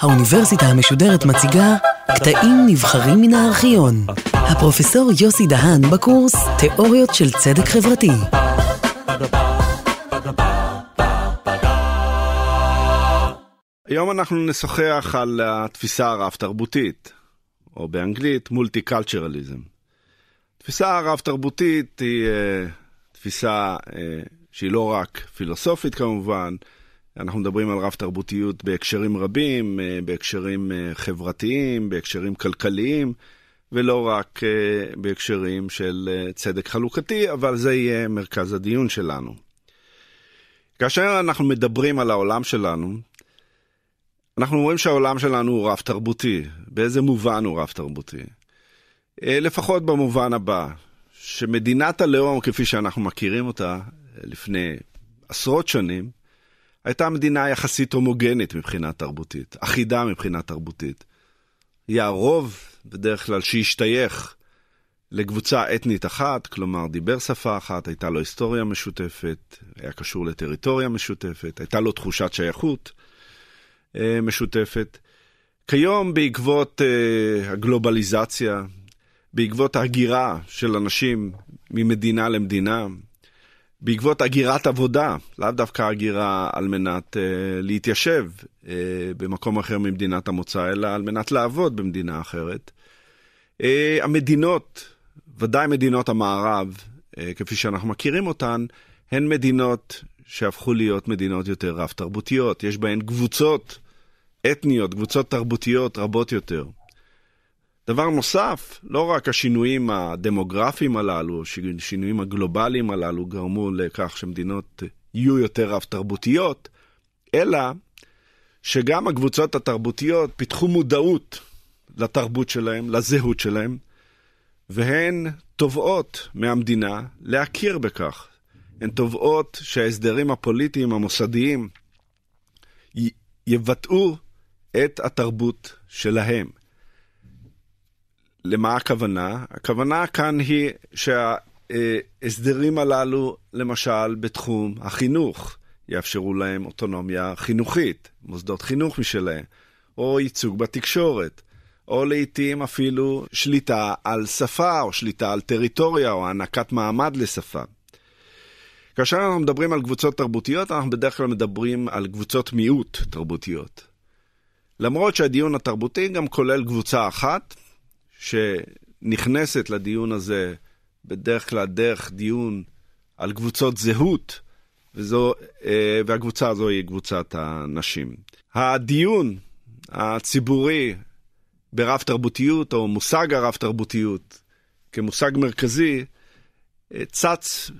האוניברסיטה המשודרת מציגה קטעים נבחרים מן הארכיון. הפרופסור יוסי דהן בקורס תיאוריות של צדק חברתי. היום אנחנו נשוחח על התפיסה הרב-תרבותית, או באנגלית מולטי-קלצ'רליזם. תפיסה הרב-תרבותית היא uh, תפיסה uh, שהיא לא רק פילוסופית כמובן, אנחנו מדברים על רב-תרבותיות בהקשרים רבים, uh, בהקשרים uh, חברתיים, בהקשרים כלכליים, ולא רק uh, בהקשרים של צדק חלוקתי, אבל זה יהיה מרכז הדיון שלנו. כאשר אנחנו מדברים על העולם שלנו, אנחנו אומרים שהעולם שלנו הוא רב-תרבותי. באיזה מובן הוא רב-תרבותי? אה, לפחות במובן הבא, שמדינת הלאום, כפי שאנחנו מכירים אותה לפני עשרות שנים, הייתה מדינה יחסית הומוגנית מבחינה תרבותית, אחידה מבחינה תרבותית. היא הרוב, בדרך כלל, שהשתייך לקבוצה אתנית אחת, כלומר דיבר שפה אחת, הייתה לו היסטוריה משותפת, היה קשור לטריטוריה משותפת, הייתה לו תחושת שייכות. אה, משותפת. כיום בעקבות uh, הגלובליזציה, בעקבות ההגירה של אנשים ממדינה למדינה, בעקבות הגירת עבודה, לאו דווקא הגירה על מנת uh, להתיישב uh, במקום אחר ממדינת המוצא, אלא על מנת לעבוד במדינה אחרת. Uh, המדינות, ודאי מדינות המערב, uh, כפי שאנחנו מכירים אותן, הן מדינות שהפכו להיות מדינות יותר רב-תרבותיות. יש בהן קבוצות אתניות, קבוצות תרבותיות רבות יותר. דבר נוסף, לא רק השינויים הדמוגרפיים הללו, השינויים הגלובליים הללו גרמו לכך שמדינות יהיו יותר רב-תרבותיות, אלא שגם הקבוצות התרבותיות פיתחו מודעות לתרבות שלהם, לזהות שלהם, והן תובעות מהמדינה להכיר בכך. הן תובעות שההסדרים הפוליטיים המוסדיים יבטאו את התרבות שלהם. למה הכוונה? הכוונה כאן היא שההסדרים הללו, למשל בתחום החינוך, יאפשרו להם אוטונומיה חינוכית, מוסדות חינוך משלהם, או ייצוג בתקשורת, או לעיתים אפילו שליטה על שפה, או שליטה על טריטוריה, או הענקת מעמד לשפה. כאשר אנחנו מדברים על קבוצות תרבותיות, אנחנו בדרך כלל מדברים על קבוצות מיעוט תרבותיות. למרות שהדיון התרבותי גם כולל קבוצה אחת, שנכנסת לדיון הזה בדרך כלל דרך דיון על קבוצות זהות, וזו, אה, והקבוצה הזו היא קבוצת הנשים. הדיון הציבורי ברב תרבותיות, או מושג הרב תרבותיות, כמושג מרכזי, אה, צץ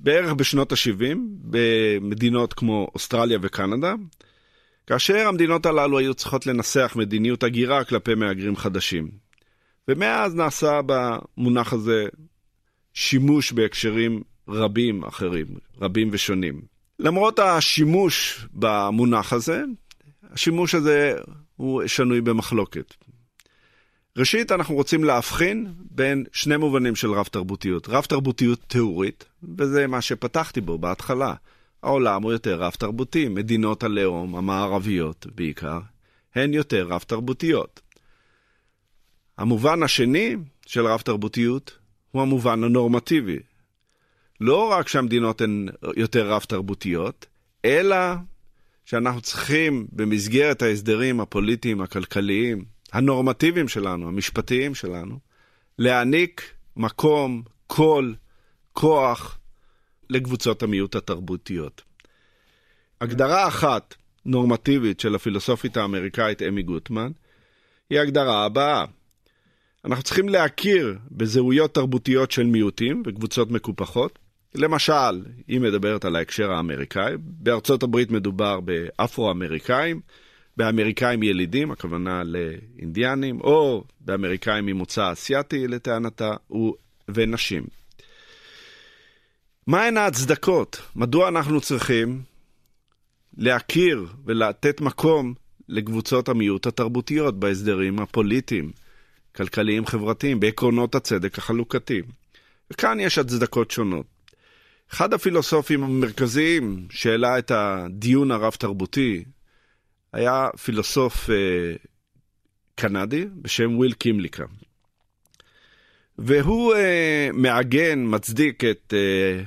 בערך בשנות ה-70 במדינות כמו אוסטרליה וקנדה, כאשר המדינות הללו היו צריכות לנסח מדיניות הגירה כלפי מהגרים חדשים. ומאז נעשה במונח הזה שימוש בהקשרים רבים אחרים, רבים ושונים. למרות השימוש במונח הזה, השימוש הזה הוא שנוי במחלוקת. ראשית, אנחנו רוצים להבחין בין שני מובנים של רב תרבותיות. רב תרבותיות תיאורית, וזה מה שפתחתי בו בהתחלה. העולם הוא יותר רב-תרבותי, מדינות הלאום המערביות בעיקר, הן יותר רב-תרבותיות. המובן השני של רב-תרבותיות הוא המובן הנורמטיבי. לא רק שהמדינות הן יותר רב-תרבותיות, אלא שאנחנו צריכים במסגרת ההסדרים הפוליטיים, הכלכליים, הנורמטיביים שלנו, המשפטיים שלנו, להעניק מקום, קול, כוח לקבוצות המיעוט התרבותיות. הגדרה אחת נורמטיבית של הפילוסופית האמריקאית אמי גוטמן היא הגדרה הבאה. אנחנו צריכים להכיר בזהויות תרבותיות של מיעוטים וקבוצות מקופחות. למשל, היא מדברת על ההקשר האמריקאי, בארצות הברית מדובר באפרו-אמריקאים, באמריקאים ילידים, הכוונה לאינדיאנים, או באמריקאים ממוצא אסייתי לטענתה, ונשים. מהן ההצדקות? מדוע אנחנו צריכים להכיר ולתת מקום לקבוצות המיעוט התרבותיות בהסדרים הפוליטיים, כלכליים, חברתיים, בעקרונות הצדק החלוקתי? וכאן יש הצדקות שונות. אחד הפילוסופים המרכזיים שהעלה את הדיון הרב-תרבותי היה פילוסוף אה, קנדי בשם וויל קימליקה. והוא אה, מעגן, מצדיק את אה,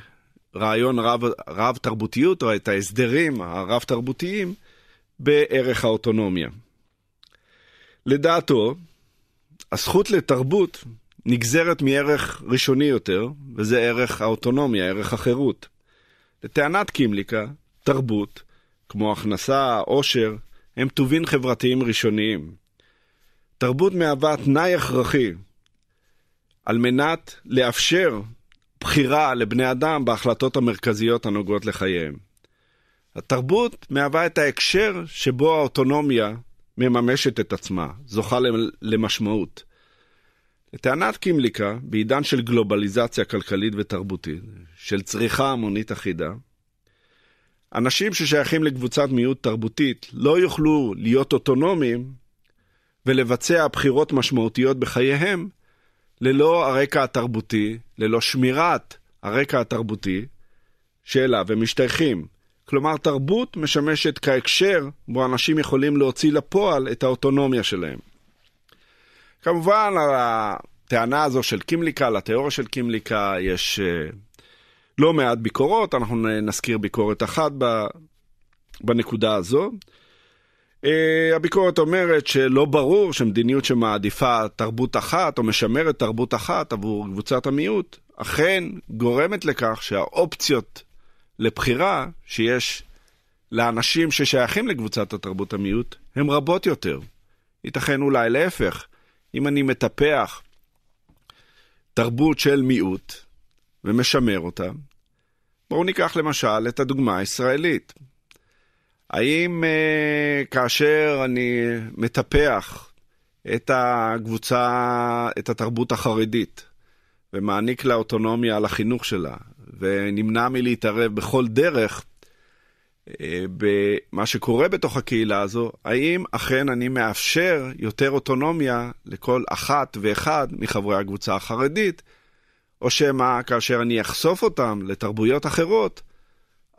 רעיון רב, רב-תרבותיות או את ההסדרים הרב-תרבותיים בערך האוטונומיה. לדעתו, הזכות לתרבות נגזרת מערך ראשוני יותר, וזה ערך האוטונומיה, ערך החירות. לטענת קימליקה, תרבות, כמו הכנסה, עושר, הם טובין חברתיים ראשוניים. תרבות מהווה תנאי הכרחי על מנת לאפשר בחירה לבני אדם בהחלטות המרכזיות הנוגעות לחייהם. התרבות מהווה את ההקשר שבו האוטונומיה מממשת את עצמה, זוכה למשמעות. לטענת קימליקה, בעידן של גלובליזציה כלכלית ותרבותית, של צריכה המונית אחידה, אנשים ששייכים לקבוצת מיעוט תרבותית לא יוכלו להיות אוטונומיים ולבצע בחירות משמעותיות בחייהם ללא הרקע התרבותי, ללא שמירת הרקע התרבותי שאליו הם משתייכים. כלומר, תרבות משמשת כהקשר בו אנשים יכולים להוציא לפועל את האוטונומיה שלהם. כמובן, הטענה הזו של קימליקה, לתיאוריה של קימליקה, יש uh, לא מעט ביקורות, אנחנו נזכיר ביקורת אחת בנקודה הזו. Uh, הביקורת אומרת שלא ברור שמדיניות שמעדיפה תרבות אחת או משמרת תרבות אחת עבור קבוצת המיעוט, אכן גורמת לכך שהאופציות לבחירה שיש לאנשים ששייכים לקבוצת התרבות המיעוט הן רבות יותר. ייתכן אולי להפך, אם אני מטפח תרבות של מיעוט ומשמר אותה, בואו ניקח למשל את הדוגמה הישראלית. האם uh, כאשר אני מטפח את הקבוצה, את התרבות החרדית, ומעניק לה אוטונומיה על החינוך שלה, ונמנע מלהתערב בכל דרך אה, במה שקורה בתוך הקהילה הזו, האם אכן אני מאפשר יותר אוטונומיה לכל אחת ואחד מחברי הקבוצה החרדית, או שמא כאשר אני אחשוף אותם לתרבויות אחרות,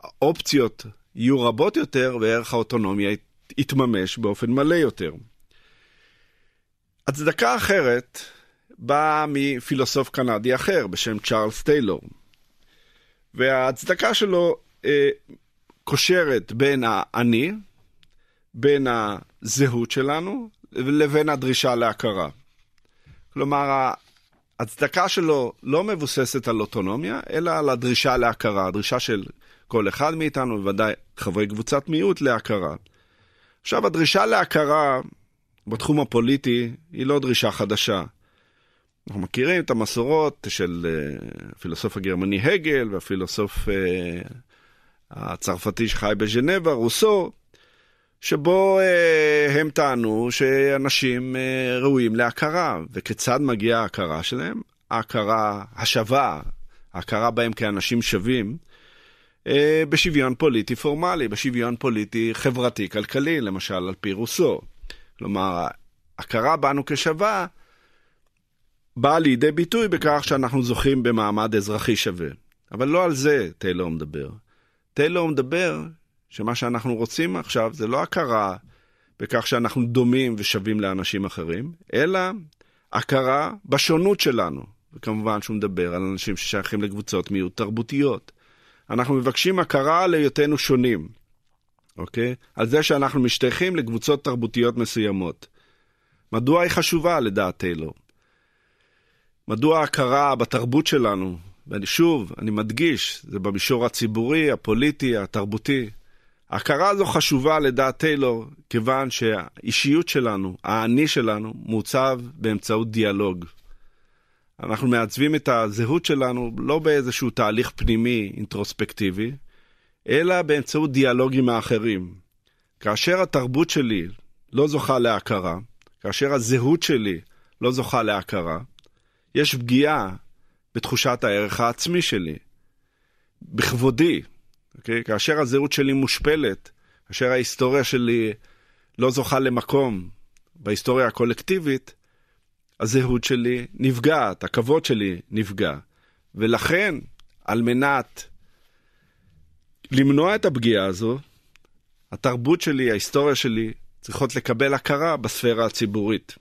האופציות יהיו רבות יותר וערך האוטונומיה יתממש באופן מלא יותר. הצדקה אחרת באה מפילוסוף קנדי אחר בשם צ'ארלס טיילור. וההצדקה שלו אה, קושרת בין האני, בין הזהות שלנו, לבין הדרישה להכרה. כלומר, ההצדקה שלו לא מבוססת על אוטונומיה, אלא על הדרישה להכרה, הדרישה של כל אחד מאיתנו, בוודאי חברי קבוצת מיעוט, להכרה. עכשיו, הדרישה להכרה בתחום הפוליטי היא לא דרישה חדשה. אנחנו מכירים את המסורות של אה, הפילוסוף הגרמני הגל והפילוסוף אה, הצרפתי שחי בז'נבה, רוסו, שבו אה, הם טענו שאנשים ראויים להכרה, וכיצד מגיעה ההכרה שלהם? ההכרה השווה, ההכרה בהם כאנשים שווים, בשוויון פוליטי פורמלי, בשוויון פוליטי חברתי-כלכלי, למשל על פי רוסו. כלומר, הכרה בנו כשווה באה לידי ביטוי בכך שאנחנו זוכים במעמד אזרחי שווה. אבל לא על זה טיילור מדבר. טיילור מדבר שמה שאנחנו רוצים עכשיו זה לא הכרה בכך שאנחנו דומים ושווים לאנשים אחרים, אלא הכרה בשונות שלנו. וכמובן שהוא מדבר על אנשים ששייכים לקבוצות מיעוט תרבותיות. אנחנו מבקשים הכרה על היותנו שונים, אוקיי? על זה שאנחנו משתייכים לקבוצות תרבותיות מסוימות. מדוע היא חשובה לדעת טיילור? מדוע ההכרה בתרבות שלנו, ואני שוב, אני מדגיש, זה במישור הציבורי, הפוליטי, התרבותי. ההכרה הזו חשובה לדעת טיילור, כיוון שהאישיות שלנו, האני שלנו, מעוצב באמצעות דיאלוג. אנחנו מעצבים את הזהות שלנו לא באיזשהו תהליך פנימי אינטרוספקטיבי, אלא באמצעות דיאלוג עם האחרים. כאשר התרבות שלי לא זוכה להכרה, כאשר הזהות שלי לא זוכה להכרה, יש פגיעה בתחושת הערך העצמי שלי, בכבודי, אוקיי? כאשר הזהות שלי מושפלת, כאשר ההיסטוריה שלי לא זוכה למקום בהיסטוריה הקולקטיבית, הזהות שלי נפגעת, הכבוד שלי נפגע. ולכן, על מנת למנוע את הפגיעה הזו, התרבות שלי, ההיסטוריה שלי, צריכות לקבל הכרה בספירה הציבורית.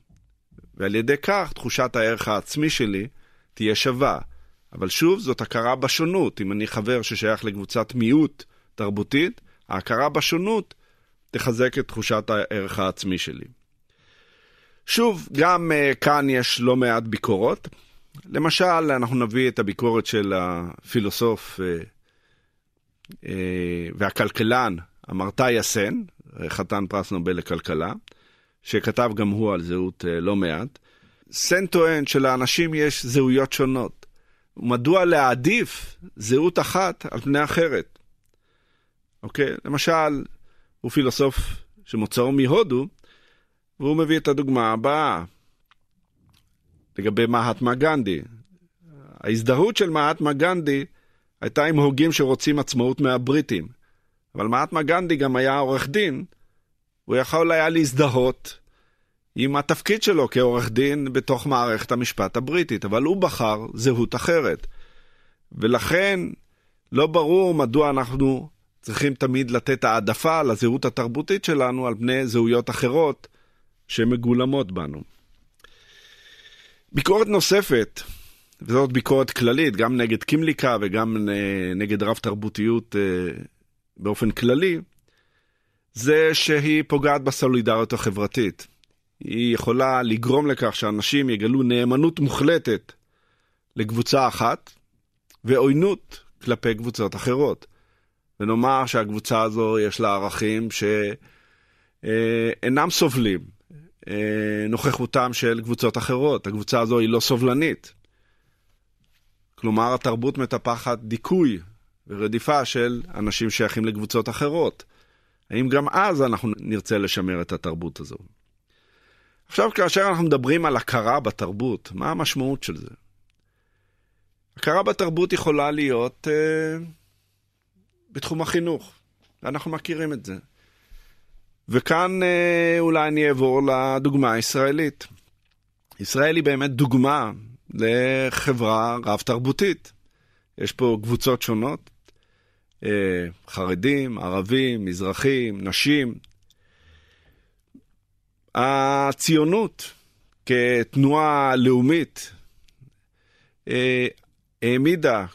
ועל ידי כך תחושת הערך העצמי שלי תהיה שווה. אבל שוב, זאת הכרה בשונות. אם אני חבר ששייך לקבוצת מיעוט תרבותית, ההכרה בשונות תחזק את תחושת הערך העצמי שלי. שוב, גם uh, כאן יש לא מעט ביקורות. למשל, אנחנו נביא את הביקורת של הפילוסוף uh, uh, והכלכלן אמרתאי אסן, חתן פרס נובל לכלכלה, שכתב גם הוא על זהות uh, לא מעט. סן טוען שלאנשים יש זהויות שונות. מדוע להעדיף זהות אחת על פני אחרת? אוקיי? למשל, הוא פילוסוף שמוצאו מהודו, והוא מביא את הדוגמה הבאה לגבי מהטמה גנדי. ההזדהות של מהטמה גנדי הייתה עם הוגים שרוצים עצמאות מהבריטים. אבל מהטמה גנדי גם היה עורך דין, הוא יכול היה להזדהות עם התפקיד שלו כעורך דין בתוך מערכת המשפט הבריטית, אבל הוא בחר זהות אחרת. ולכן לא ברור מדוע אנחנו צריכים תמיד לתת העדפה לזהות התרבותית שלנו על פני זהויות אחרות שמגולמות בנו. ביקורת נוספת, וזאת ביקורת כללית, גם נגד קימליקה וגם נגד רב תרבותיות אה, באופן כללי, זה שהיא פוגעת בסולידריות החברתית. היא יכולה לגרום לכך שאנשים יגלו נאמנות מוחלטת לקבוצה אחת ועוינות כלפי קבוצות אחרות. ונאמר שהקבוצה הזו יש לה ערכים שאינם סובלים אה, נוכחותם של קבוצות אחרות. הקבוצה הזו היא לא סובלנית. כלומר, התרבות מטפחת דיכוי ורדיפה של אנשים שייכים לקבוצות אחרות. האם גם אז אנחנו נרצה לשמר את התרבות הזו? עכשיו, כאשר אנחנו מדברים על הכרה בתרבות, מה המשמעות של זה? הכרה בתרבות יכולה להיות אה, בתחום החינוך, ואנחנו מכירים את זה. וכאן אה, אולי אני אעבור לדוגמה הישראלית. ישראל היא באמת דוגמה לחברה רב-תרבותית. יש פה קבוצות שונות, חרדים, ערבים, מזרחים, נשים. הציונות כתנועה לאומית אה, העמידה,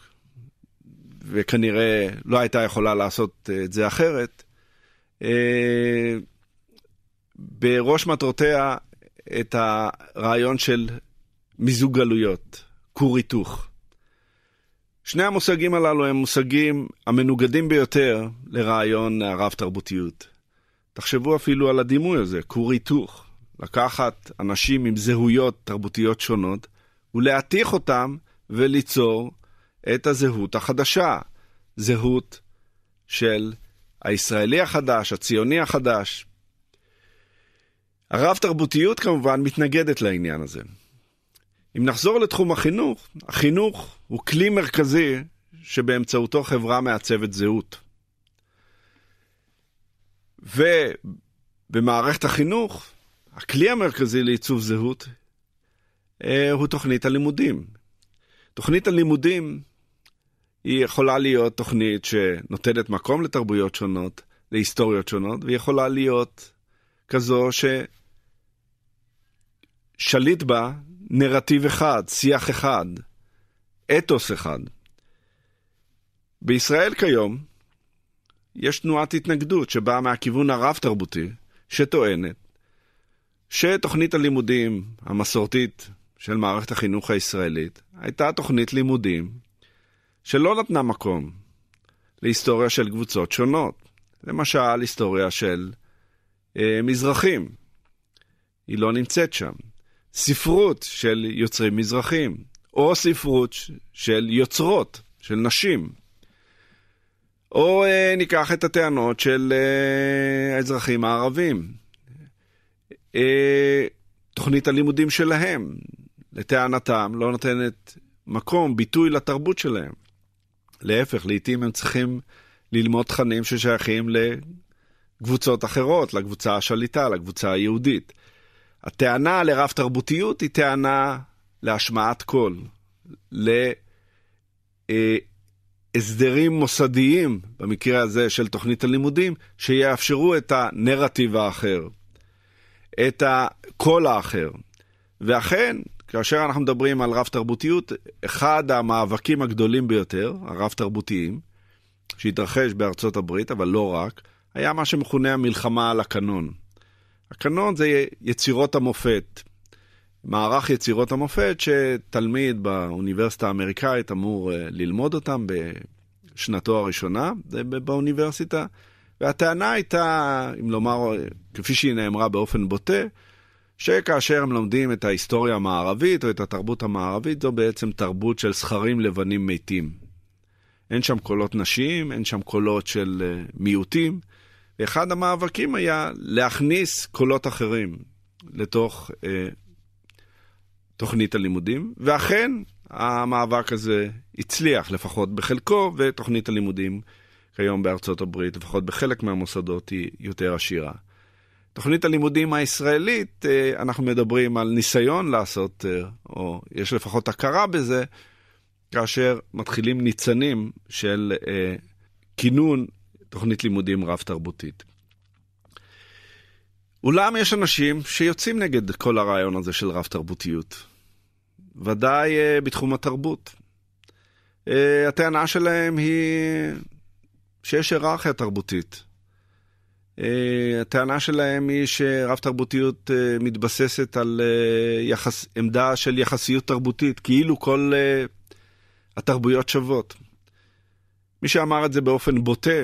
וכנראה לא הייתה יכולה לעשות את זה אחרת, אה, בראש מטרותיה את הרעיון של מיזוג גלויות, כור היתוך. שני המושגים הללו הם מושגים המנוגדים ביותר לרעיון הרב-תרבותיות. תחשבו אפילו על הדימוי הזה, כור היתוך. לקחת אנשים עם זהויות תרבותיות שונות ולהתיך אותם וליצור את הזהות החדשה. זהות של הישראלי החדש, הציוני החדש. הרב-תרבותיות כמובן מתנגדת לעניין הזה. אם נחזור לתחום החינוך, החינוך הוא כלי מרכזי שבאמצעותו חברה מעצבת זהות. ובמערכת החינוך, הכלי המרכזי לעיצוב זהות אה, הוא תוכנית הלימודים. תוכנית הלימודים היא יכולה להיות תוכנית שנותנת מקום לתרבויות שונות, להיסטוריות שונות, והיא יכולה להיות כזו ששליט בה נרטיב אחד, שיח אחד, אתוס אחד. בישראל כיום יש תנועת התנגדות שבאה מהכיוון הרב-תרבותי, שטוענת שתוכנית הלימודים המסורתית של מערכת החינוך הישראלית הייתה תוכנית לימודים שלא נתנה מקום להיסטוריה של קבוצות שונות. למשל, היסטוריה של אה, מזרחים. היא לא נמצאת שם. ספרות של יוצרים מזרחים, או ספרות של יוצרות, של נשים. או אה, ניקח את הטענות של אה, האזרחים הערבים. אה, תוכנית הלימודים שלהם, לטענתם, לא נותנת מקום, ביטוי לתרבות שלהם. להפך, לעיתים הם צריכים ללמוד תכנים ששייכים לקבוצות אחרות, לקבוצה השליטה, לקבוצה היהודית. הטענה לרב תרבותיות היא טענה להשמעת קול, הסדרים מוסדיים, במקרה הזה של תוכנית הלימודים, שיאפשרו את הנרטיב האחר, את הקול האחר. ואכן, כאשר אנחנו מדברים על רב תרבותיות, אחד המאבקים הגדולים ביותר, הרב תרבותיים, שהתרחש בארצות הברית, אבל לא רק, היה מה שמכונה המלחמה על הקנון. הקנון זה יצירות המופת, מערך יצירות המופת שתלמיד באוניברסיטה האמריקאית אמור אה, ללמוד אותם בשנתו הראשונה באוניברסיטה. והטענה הייתה, אם לומר, כפי שהיא נאמרה באופן בוטה, שכאשר הם לומדים את ההיסטוריה המערבית או את התרבות המערבית, זו בעצם תרבות של זכרים לבנים מתים. אין שם קולות נשיים, אין שם קולות של אה, מיעוטים. ואחד המאבקים היה להכניס קולות אחרים לתוך אה, תוכנית הלימודים, ואכן המאבק הזה הצליח, לפחות בחלקו, ותוכנית הלימודים כיום בארצות הברית, לפחות בחלק מהמוסדות, היא יותר עשירה. תוכנית הלימודים הישראלית, אה, אנחנו מדברים על ניסיון לעשות, אה, או יש לפחות הכרה בזה, כאשר מתחילים ניצנים של אה, כינון תוכנית לימודים רב-תרבותית. אולם יש אנשים שיוצאים נגד כל הרעיון הזה של רב-תרבותיות. ודאי uh, בתחום התרבות. Uh, הטענה שלהם היא שיש היררכיה תרבותית. Uh, הטענה שלהם היא שרב תרבותיות מתבססת על יחס, עמדה של יחסיות תרבותית, כאילו כל התרבויות שוות. מי שאמר את זה באופן בוטה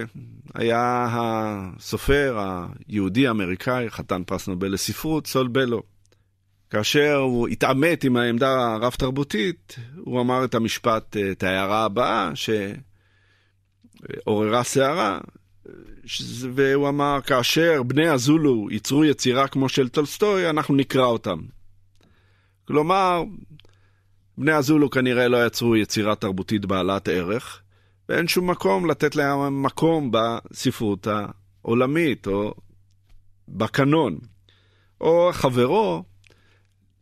היה הסופר היהודי-אמריקאי, חתן פרס נובל לספרות, סול בלו. כאשר הוא התעמת עם העמדה הרב-תרבותית, הוא אמר את המשפט, את ההערה הבאה, שעוררה סערה, והוא אמר, כאשר בני הזולו ייצרו יצירה כמו של טולסטוי, אנחנו נקרא אותם. כלומר, בני הזולו כנראה לא יצרו יצירה תרבותית בעלת ערך, ואין שום מקום לתת להם מקום בספרות העולמית או בקנון. או חברו,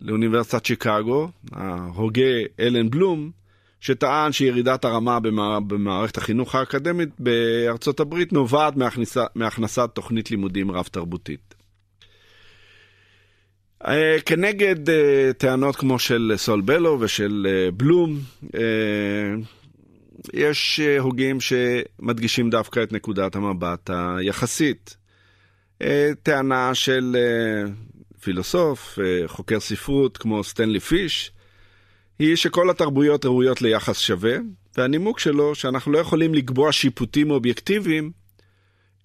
לאוניברסיטת שיקגו, ההוגה אלן בלום, שטען שירידת הרמה במערכת החינוך האקדמית בארצות הברית נובעת מהכניסה, מהכנסת תוכנית לימודים רב-תרבותית. אה, כנגד אה, טענות כמו של סול בלו ושל אה, בלום, יש הוגים שמדגישים דווקא את נקודת המבט היחסית. טענה של פילוסוף, אה, חוקר ספרות כמו סטנלי פיש, היא שכל התרבויות ראויות ליחס שווה, והנימוק שלו שאנחנו לא יכולים לקבוע שיפוטים אובייקטיביים,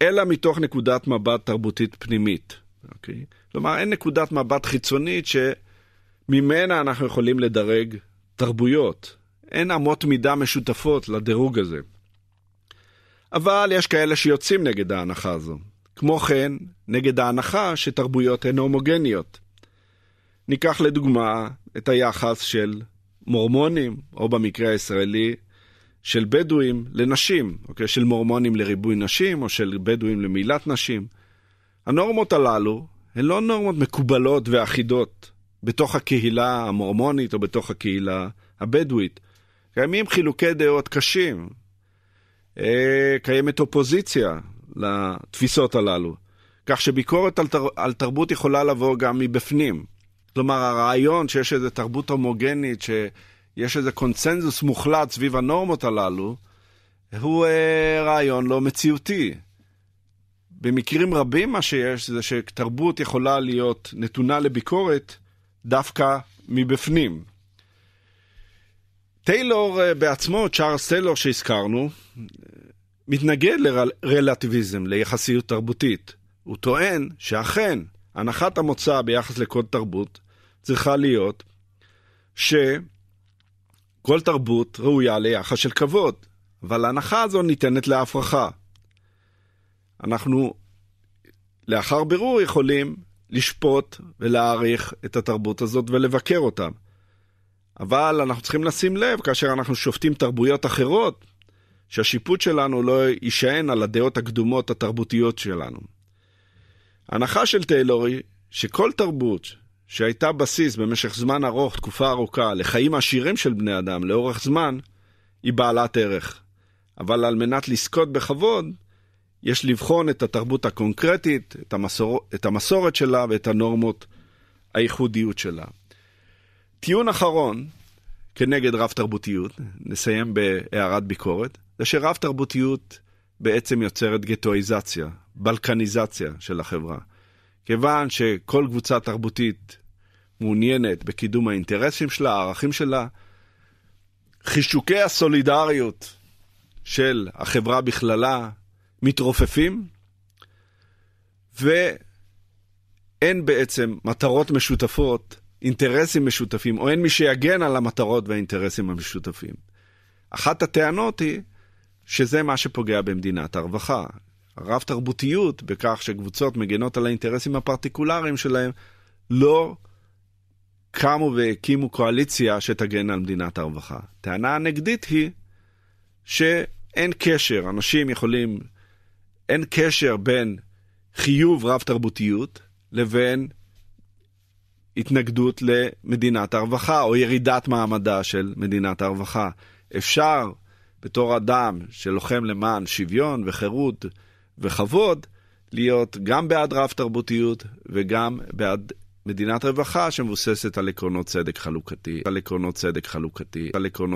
אלא מתוך נקודת מבט תרבותית פנימית. אוקיי? כלומר, אין נקודת מבט חיצונית שממנה אנחנו יכולים לדרג תרבויות. אין אמות מידה משותפות לדירוג הזה. אבל יש כאלה שיוצאים נגד ההנחה הזו. כמו כן, נגד ההנחה שתרבויות הן הומוגניות. ניקח לדוגמה את היחס של מורמונים, או במקרה הישראלי, של בדואים לנשים, אוקיי? של מורמונים לריבוי נשים, או של בדואים למילת נשים. הנורמות הללו הן לא נורמות מקובלות ואחידות בתוך הקהילה המורמונית או בתוך הקהילה הבדואית. קיימים חילוקי דעות קשים. אה, קיימת אופוזיציה לתפיסות הללו. כך שביקורת על, תר, על תרבות יכולה לבוא גם מבפנים. כלומר, הרעיון שיש איזו תרבות הומוגנית, שיש איזה קונצנזוס מוחלט סביב הנורמות הללו, הוא אה, רעיון לא מציאותי. במקרים רבים מה שיש זה שתרבות יכולה להיות נתונה לביקורת דווקא מבפנים. טיילור אה, בעצמו, צ'ארלס טיילור שהזכרנו, מתנגד לרלטיביזם, ליחסיות תרבותית. הוא טוען שאכן, הנחת המוצא ביחס לכל תרבות צריכה להיות שכל תרבות ראויה ליחס של כבוד, אבל ההנחה הזו ניתנת להפרחה. אנחנו לאחר בירור יכולים לשפוט ולהעריך את התרבות הזאת ולבקר אותה. אבל אנחנו צריכים לשים לב, כאשר אנחנו שופטים תרבויות אחרות, שהשיפוט שלנו לא יישען על הדעות הקדומות התרבותיות שלנו. ההנחה של טיילור היא שכל תרבות שהייתה בסיס במשך זמן ארוך, תקופה ארוכה, לחיים עשירים של בני אדם לאורך זמן, היא בעלת ערך. אבל על מנת לזכות בכבוד, יש לבחון את התרבות הקונקרטית, את, המסור... את המסורת שלה ואת הנורמות הייחודיות שלה. טיעון אחרון כנגד רב תרבותיות, נסיים בהערת ביקורת, זה שרב תרבותיות בעצם יוצרת גטואיזציה, בלקניזציה של החברה. כיוון שכל קבוצה תרבותית מעוניינת בקידום האינטרסים שלה, הערכים שלה, חישוקי הסולידריות של החברה בכללה מתרופפים, ואין בעצם מטרות משותפות, אינטרסים משותפים, או אין מי שיגן על המטרות והאינטרסים המשותפים. אחת הטענות היא שזה מה שפוגע במדינת הרווחה. הרב תרבותיות בכך שקבוצות מגנות על האינטרסים הפרטיקולריים שלהם לא קמו והקימו קואליציה שתגן על מדינת הרווחה. טענה הנגדית היא שאין קשר, אנשים יכולים, אין קשר בין חיוב רב תרבותיות לבין התנגדות למדינת הרווחה או ירידת מעמדה של מדינת הרווחה. אפשר בתור אדם שלוחם למען שוויון וחירות וכבוד, להיות גם בעד רב תרבותיות וגם בעד מדינת רווחה שמבוססת על עקרונות צדק חלוקתי, על עקרונות צדק חלוקתי, על עקרונות...